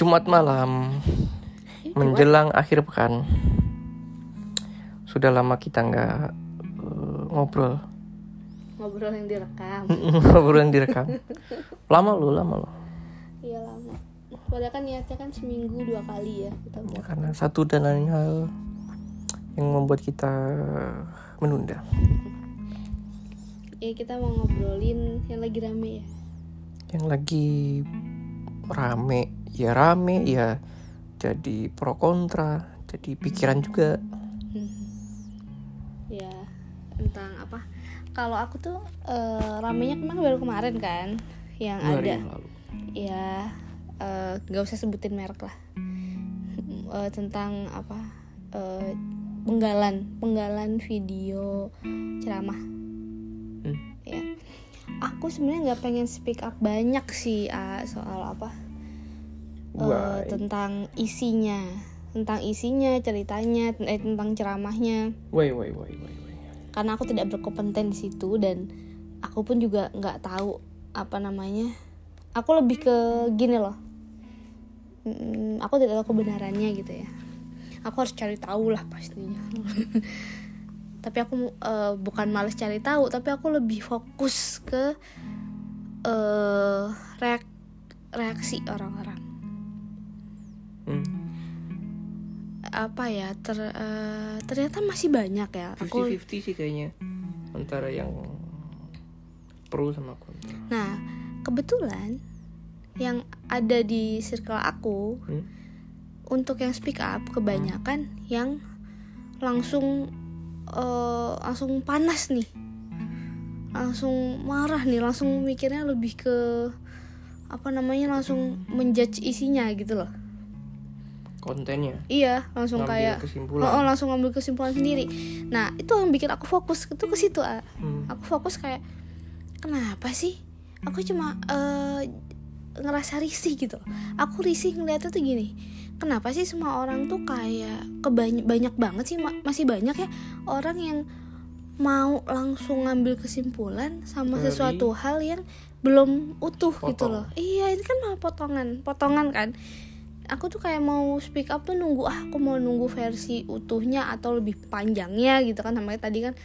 Jumat malam menjelang akhir pekan. Sudah lama kita nggak eh, ngobrol. ngobrol yang direkam ngobrol yang direkam. Lama lu, lama lu. iya lama padahal kan niatnya kan seminggu dua kali ya kita buat Karena satu dan lain hal yang membuat kita menunda. ya kita mau ngobrolin yang lagi rame ya Yang lagi rame, ya rame, ya jadi pro kontra, jadi pikiran juga. ya tentang apa? Kalau aku tuh eh, ramenya kemarin baru kemarin kan yang hari ada. yang lalu. ya eh, nggak usah sebutin merek lah. Eh, tentang apa? Eh, penggalan penggalan video ceramah. Hmm. ya. Aku sebenarnya nggak pengen speak up banyak sih ah, soal apa Why? tentang isinya tentang isinya ceritanya eh, tentang ceramahnya. Wait, wait, wait, wait, wait. karena aku tidak berkompeten di situ dan aku pun juga nggak tahu apa namanya. Aku lebih ke gini loh. Mm, aku tidak tahu kebenarannya gitu ya. Aku harus cari tahu lah pastinya. Tapi aku eh, bukan males cari tahu tapi aku lebih fokus ke eh reak reaksi orang-orang Hmm. apa ya ter- eh, ternyata masih banyak ya aku 50-50 sih kayaknya antara yang pro sama kontra. Nah, kebetulan yang ada di circle aku Hmm? untuk yang speak up kebanyakan yang langsung eh, langsung panas nih. Langsung marah nih, langsung mikirnya lebih ke apa namanya langsung menjudge isinya gitu loh. Kontennya. Iya, langsung Ngambil kayak kesimpulan. Oh, oh, langsung ngambil kesimpulan sendiri. Nah, itu yang bikin aku fokus itu ke situ, ah. Hmm. aku fokus kayak kenapa sih aku cuma eh, ngerasa risih gitu aku risih ngeliatnya tuh gini kenapa sih semua orang tuh kayak kebanyak banyak banget sih ma- masih banyak ya orang yang mau langsung ngambil kesimpulan sama Dari- sesuatu hal yang belum utuh gitu Potong. loh iya ini kan malah potongan potongan kan aku tuh kayak mau speak up tuh nunggu ah aku mau nunggu versi utuhnya atau lebih panjangnya gitu kan. Namanya tadi kan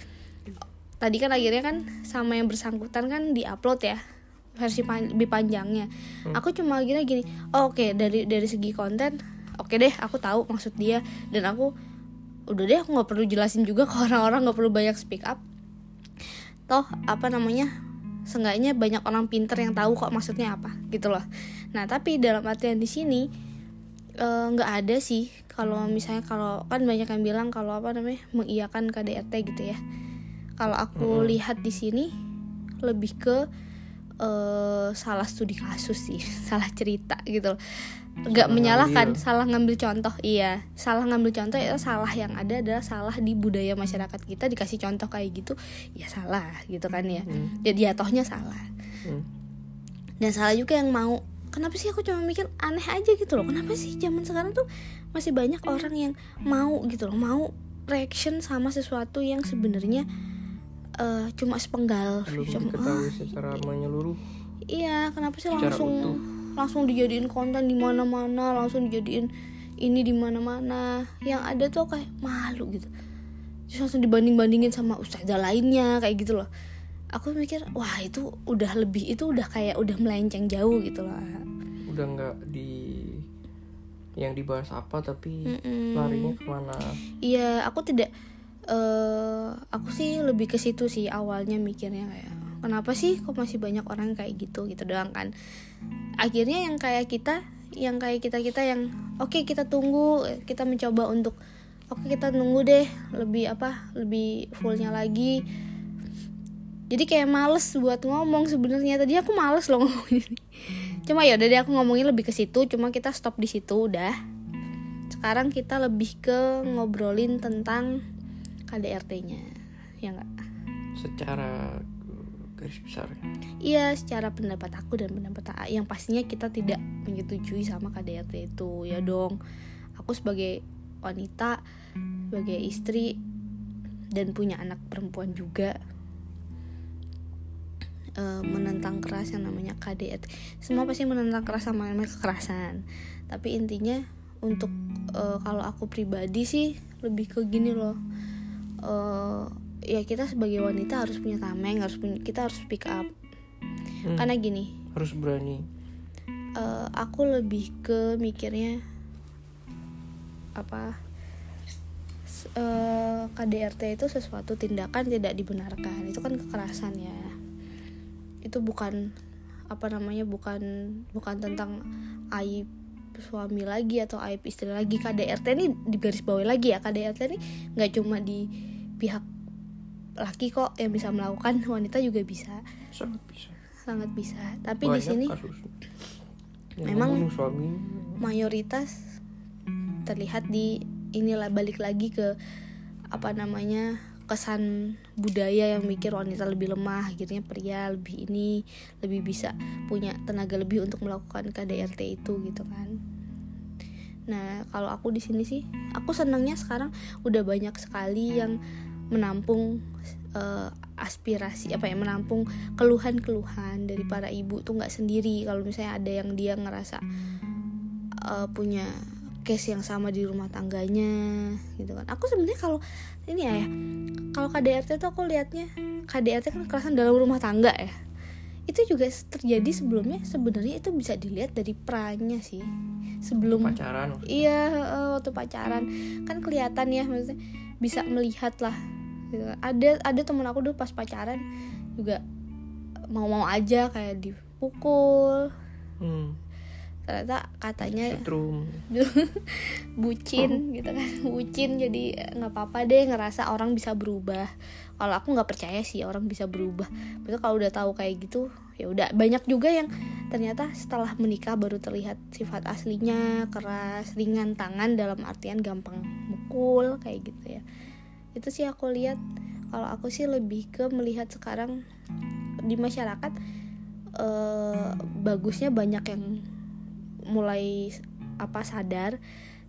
tadi kan akhirnya kan sama yang bersangkutan kan diupload ya versi pan- lebih panjangnya. Aku cuma akhirnya gini oh, oke dari dari segi konten oke deh aku tahu maksud dia. Dan aku udah deh aku nggak perlu jelasin juga ke orang-orang nggak perlu banyak speak up. Toh apa namanya seenggaknya banyak orang pinter yang tahu kok maksudnya apa gitu loh. Nah tapi dalam artian di sini eh, nggak ada sih. Kalau misalnya kalau kan banyak yang bilang kalau apa namanya mengiyakan KDRT gitu ya. Kalau aku lihat di sini lebih ke eh, salah studi kasus sih salah cerita gitu loh. Nggak menyalahkan ngambil. salah ngambil contoh. Iya salah ngambil contoh itu salah yang ada adalah salah di budaya masyarakat kita dikasih contoh kayak gitu ya salah gitu kan ya. Hmm. jadi jatuhnya salah. Hmm. dan salah juga yang mau kenapa sih aku cuma mikir aneh aja gitu loh kenapa sih zaman sekarang tuh masih banyak orang yang mau gitu loh mau reaction sama sesuatu yang sebenarnya eh, cuma sepenggal Belum cuma diketahui secara menyeluruh. iya kenapa sih Secara langsung utuh. langsung dijadiin konten di mana-mana langsung dijadiin ini di mana-mana yang ada tuh kayak malu gitu terus langsung dibanding-bandingin sama ustazah lainnya kayak gitu loh aku mikir wah itu udah lebih itu udah kayak udah melenceng jauh gitu loh Udah nggak di yang dibahas apa tapi Mm-mm. larinya ke mana? Iya, aku tidak eh aku sih lebih ke situ sih awalnya mikirnya kayak kenapa sih kok masih banyak orang kayak gitu gitu doang kan. Akhirnya yang kayak kita, yang kayak kita-kita yang oke kita tunggu, kita mencoba untuk oke kita nunggu deh lebih apa? lebih fullnya lagi. Jadi kayak males buat ngomong sebenarnya. Tadi aku males loh ngomong ini. Cuma ya udah deh aku ngomongin lebih ke situ, cuma kita stop di situ udah. Sekarang kita lebih ke ngobrolin tentang KDRT-nya ya nggak? Secara garis besar. iya secara pendapat aku dan pendapat A. Yang pastinya kita tidak menyetujui sama KDRT itu. Ya dong. Aku sebagai wanita sebagai istri dan punya anak perempuan juga eh, menentang keras yang namanya KDRT semua pasti menentang keras sama namanya kekerasan. Tapi intinya untuk uh, kalau aku pribadi sih lebih ke gini loh. Uh, ya kita sebagai wanita harus punya tameng harus punya kita harus speak up. Hmm, karena gini harus berani. uh, aku lebih ke mikirnya apa? Uh, KDRT itu sesuatu tindakan tidak dibenarkan. Itu kan kekerasan ya itu bukan apa namanya bukan bukan tentang aib suami lagi atau aib istri lagi. KDRT ini di garis bawah lagi ya. KDRT ini nggak cuma di pihak laki kok yang bisa melakukan wanita juga bisa. Sangat bisa. Sangat bisa. Tapi di sini memang- suami. mayoritas terlihat di inilah balik lagi ke apa namanya kesan budaya yang mikir wanita lebih lemah akhirnya pria lebih ini lebih bisa punya tenaga lebih untuk melakukan KDRT itu gitu kan. Nah kalau aku di sini sih aku senangnya sekarang udah banyak sekali yang menampung eh, aspirasi apa ya menampung keluhan-keluhan dari para ibu tuh nggak sendiri. Kalau misalnya ada yang dia ngerasa eh, punya case yang sama di rumah tangganya gitu kan. Aku sebenarnya kalau ini ya ya, kalau KDRT tuh aku liatnya KDRT kan kekerasan dalam rumah tangga ya. Itu juga terjadi sebelumnya sebenarnya itu bisa dilihat dari perannya sih. Sebelum pacaran Iya waktu pacaran. Kan kelihatan ya maksudnya bisa melihat lah gitu. Ada ada temen aku dulu pas pacaran juga mau-mau aja kayak dipukul. Hmm, ternyata katanya setrum. bucin gitu kan. Bucin jadi nggak apa-apa deh ngerasa orang bisa berubah. Kalau aku nggak percaya sih orang bisa berubah. Betul kalau udah tahu kayak gitu ya udah. Banyak juga yang ternyata setelah menikah baru terlihat sifat aslinya keras ringan tangan dalam artian gampang mukul kayak gitu ya. Itu sih aku lihat. Kalau aku sih lebih ke melihat sekarang di masyarakat eh, bagusnya banyak yang mulai apa sadar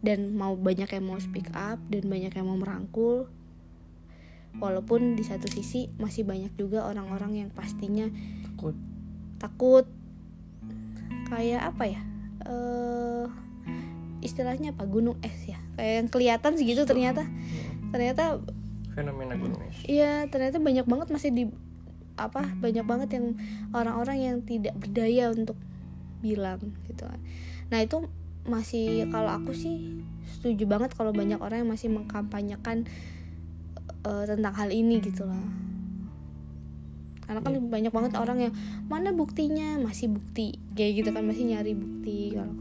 dan mau banyak yang mau speak up dan banyak yang mau merangkul. Walaupun di satu sisi masih banyak juga orang-orang yang pastinya takut. Takut. Kayak apa ya? Eh istilahnya apa? Gunung es ya? Kayak yang kelihatan segitu ternyata. Hmm, ternyata fenomena gunung es. Iya, ternyata banyak banget masih di apa banyak banget yang orang-orang yang tidak berdaya untuk bilang gitu kan. Nah, itu masih kalau aku sih setuju banget kalau banyak orang yang masih mengkampanyekan eh, tentang hal ini gitu lah. Karena kan banyak banget orang yang mana buktinya? Masih bukti kayak gitu kan masih nyari bukti kalau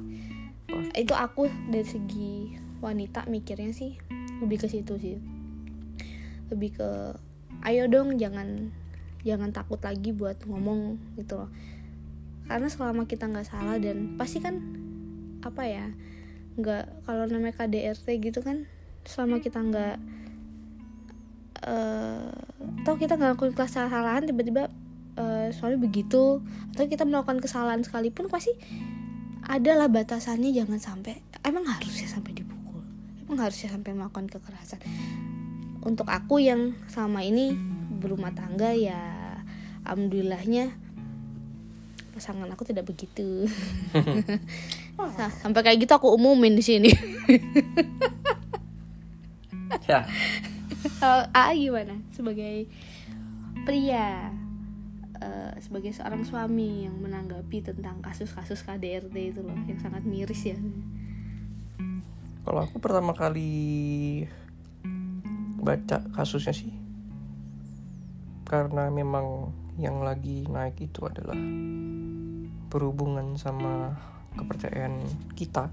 itu aku dari segi wanita mikirnya sih lebih ke situ sih. Lebih ke ayo dong jangan jangan takut lagi buat ngomong gitu loh karena selama kita nggak salah dan pasti kan apa ya nggak kalau namanya KDRT gitu kan selama kita nggak eh toh kita nggak ngelakuin kesalahan tiba-tiba eh, suami begitu atau kita melakukan kesalahan sekalipun pasti adalah batasannya jangan sampai emang harusnya sampai dipukul. Emang harusnya sampai melakukan kekerasan. Untuk aku yang sama ini berumah tangga ya alhamdulillahnya pasangan aku tidak begitu. Sa- sampai kayak gitu aku umumin di sini. Ya. Kalau A gimana? Sebagai pria eh, sebagai seorang suami yang menanggapi tentang kasus-kasus KDRT itu loh yang sangat miris ya. Kalau aku pertama kali baca kasusnya sih karena memang yang lagi naik itu adalah berhubungan sama kepercayaan kita.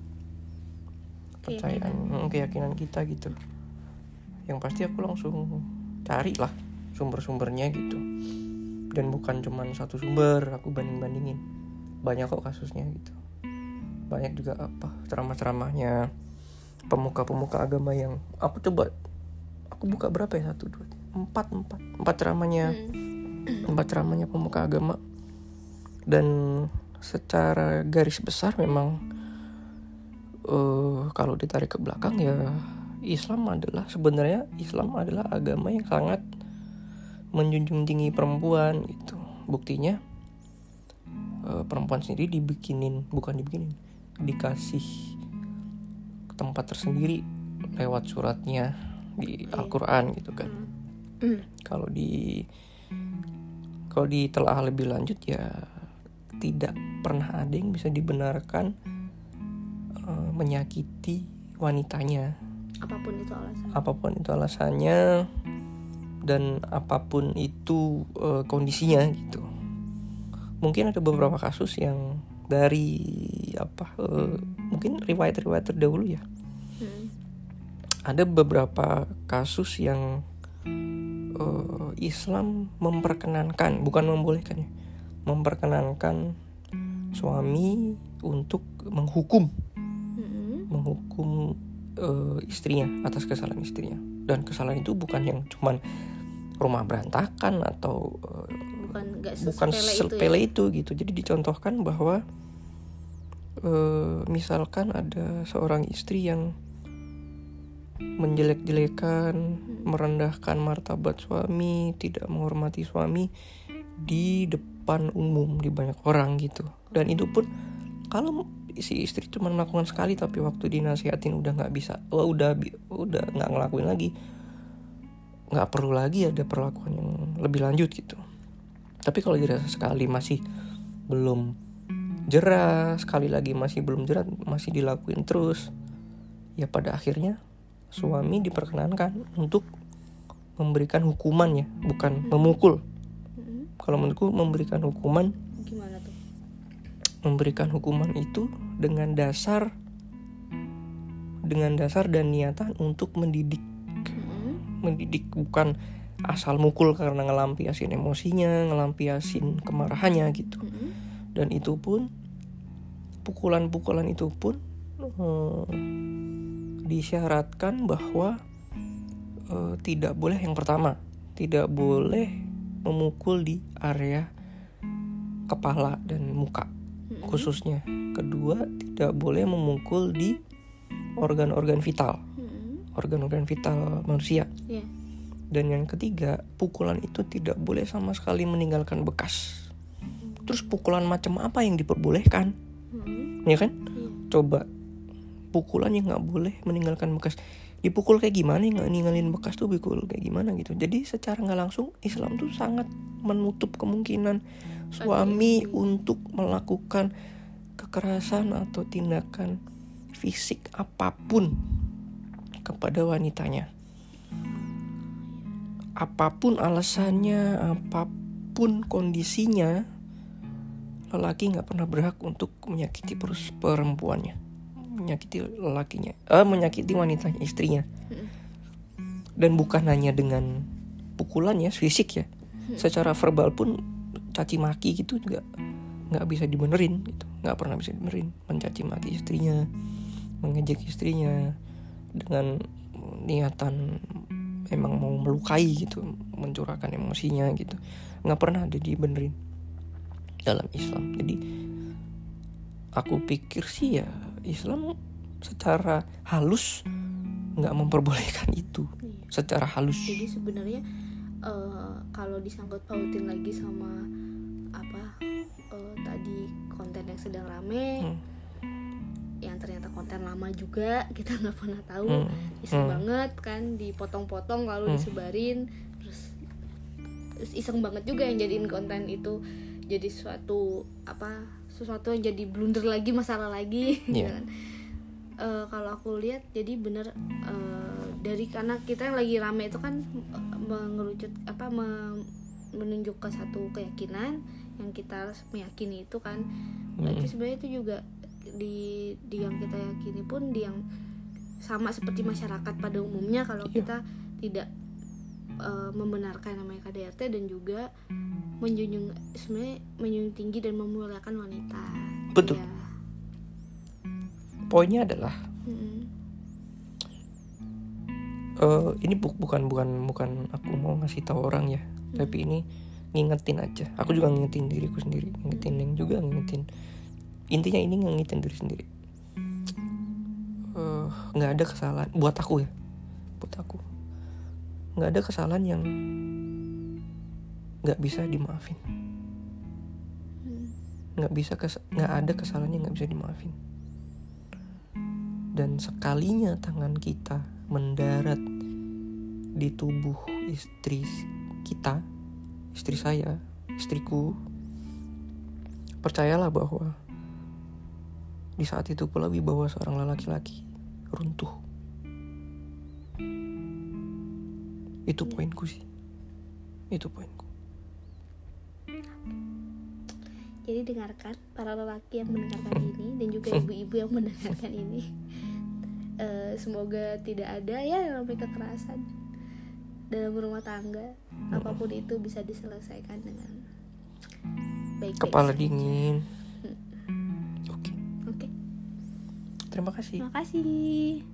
Kepercayaan mm, keyakinan kita gitu. Yang pasti aku langsung cari lah sumber-sumbernya gitu. Dan bukan cuman satu sumber aku banding-bandingin. Banyak kok kasusnya gitu. Banyak juga apa ceramah-ceramahnya pemuka-pemuka agama yang aku coba aku buka berapa ya? Satu dua empat empat. Empat ceramahnya. Hmm. empat ceramahnya pemuka agama. Dan secara garis besar memang eh kalau ditarik ke belakang ya Islam adalah sebenarnya Islam adalah agama yang sangat menjunjung tinggi perempuan gitu buktinya eh, perempuan sendiri dibikinin bukan dibikinin dikasih tempat tersendiri lewat suratnya di. Al-Qur'an gitu kan. Hmm. Kalau di kalau ditelaah lebih lanjut ya tidak pernah ada yang bisa dibenarkan eh, menyakiti wanitanya. Apa pun itu alasan. Apa pun itu alasannya dan apa pun itu eh, kondisinya gitu. Mungkin ada beberapa kasus yang dari apa eh, mungkin riwayat-riwayat terdahulu ya. Hmm. ada beberapa kasus yang eh, Islam memperkenankan bukan membolehkan ya memperkenankan suami untuk menghukum. Hmm. menghukum eh, istrinya atas kesalahan istrinya. Dan kesalahan itu bukan yang cuman rumah berantakan atau eh, bukan sesepele itu ya? sepele itu gitu. Jadi dicontohkan bahwa eh, misalkan ada seorang istri yang menjelek-jelekan merendahkan martabat suami tidak menghormati suami di depan umum di banyak orang gitu dan itu pun kalau si istri cuma melakukan sekali tapi waktu dinasihatin udah nggak bisa oh, udah udah nggak ngelakuin lagi nggak perlu lagi ada perlakuan yang lebih lanjut gitu tapi kalau dirasa sekali masih belum jerah sekali lagi masih belum jerah masih dilakuin terus ya pada akhirnya suami diperkenankan untuk memberikan hukuman ya bukan memukul. Kalau menurutku memberikan hukuman gimana tuh memberikan hukuman itu dengan dasar dengan dasar dan niatan untuk mendidik Hmm. mendidik bukan asal mukul karena ngelampiasin emosinya ngelampiasin kemarahannya gitu Hmm. dan itu pun pukulan-pukulan itu pun eh, disyaratkan bahwa eh, tidak boleh yang pertama tidak boleh memukul di area kepala dan muka khususnya. Kedua tidak boleh memukul di organ-organ vital. Organ-organ vital manusia. Iya. dan yang ketiga pukulan itu tidak boleh sama sekali meninggalkan bekas. Terus pukulan macam apa yang diperbolehkan? Hmm. ya kan? Iya. coba pukulan yang nggak boleh meninggalkan bekas dipukul kayak gimana nggak ninggalin bekas tuh pukul kayak gimana gitu. Jadi secara nggak langsung Islam tuh sangat menutup kemungkinan suami untuk melakukan kekerasan atau tindakan fisik apa pun kepada wanitanya. Apa pun alasannya apa pun kondisinya lelaki nggak pernah berhak untuk menyakiti perempuannya menyakiti lelakinya eh menyakiti wanitanya istrinya. Dan bukan hanya dengan pukulan ya fisik ya. Secara verbal pun caci maki gitu juga nggak bisa dibenerin gitu. Nggak pernah bisa dibenerin. Mencaci maki istrinya mengejek istrinya dengan niatan emang mau melukai gitu mencurahkan emosinya gitu. Nggak pernah ada dibenerin dalam Islam. Jadi aku pikir sih ya Islam secara halus nggak memperbolehkan itu Iya. secara halus jadi sebenarnya eh, kalau disangkut pautin lagi sama apa eh, tadi konten yang sedang rame Hmm. yang ternyata konten lama juga kita nggak pernah tahu Hmm. iseng Hmm. banget kan dipotong-potong lalu Hmm. disebarin terus terus iseng banget juga yang jadiin konten itu jadi suatu apa sesuatu yang jadi blunder lagi masalah lagi gitu Iya. kan. Eh, kalau aku lihat jadi bener eh, dari karena kita yang lagi rame itu kan eh, mengerucut apa me- menunjuk ke satu keyakinan yang kita harus meyakini itu kan berarti sebenarnya itu juga di di yang kita yakini pun di yang sama seperti masyarakat pada umumnya kalau Iya. kita tidak eh, membenarkan namanya KDRT dan juga menjunjung sebenarnya menjunjung tinggi dan memuliakan wanita. Betul. Ya. poinnya adalah Mm-mm. eh, ini bu- bukan bukan bukan aku mau ngasih tahu orang ya. Tapi ini ngingetin aja. Aku juga ngingetin diriku sendiri ngingetin yang juga ngingetin. Intinya ini ngingetin diri sendiri. Eh, nggak ada kesalahan. Buat aku ya. Buat aku. Nggak ada kesalahan yang nggak bisa dimaafin nggak bisa nggak ada kesalahan yang nggak bisa dimaafin dan sekalinya tangan kita mendarat di tubuh istri kita, istri saya, istriku, percayalah bahwa di saat itu pula wibawa seorang laki-laki runtuh. Itu poinku sih. Itu poinku. Jadi dengarkan para lelaki yang mendengarkan ini dan juga ibu-ibu yang mendengarkan ini. Eh, semoga tidak ada ya yang namanya kekerasan dalam rumah tangga. Apa pun itu bisa diselesaikan dengan baik-baik. Kepala saja. dingin. Oke. Oke. Terima kasih. Terima kasih.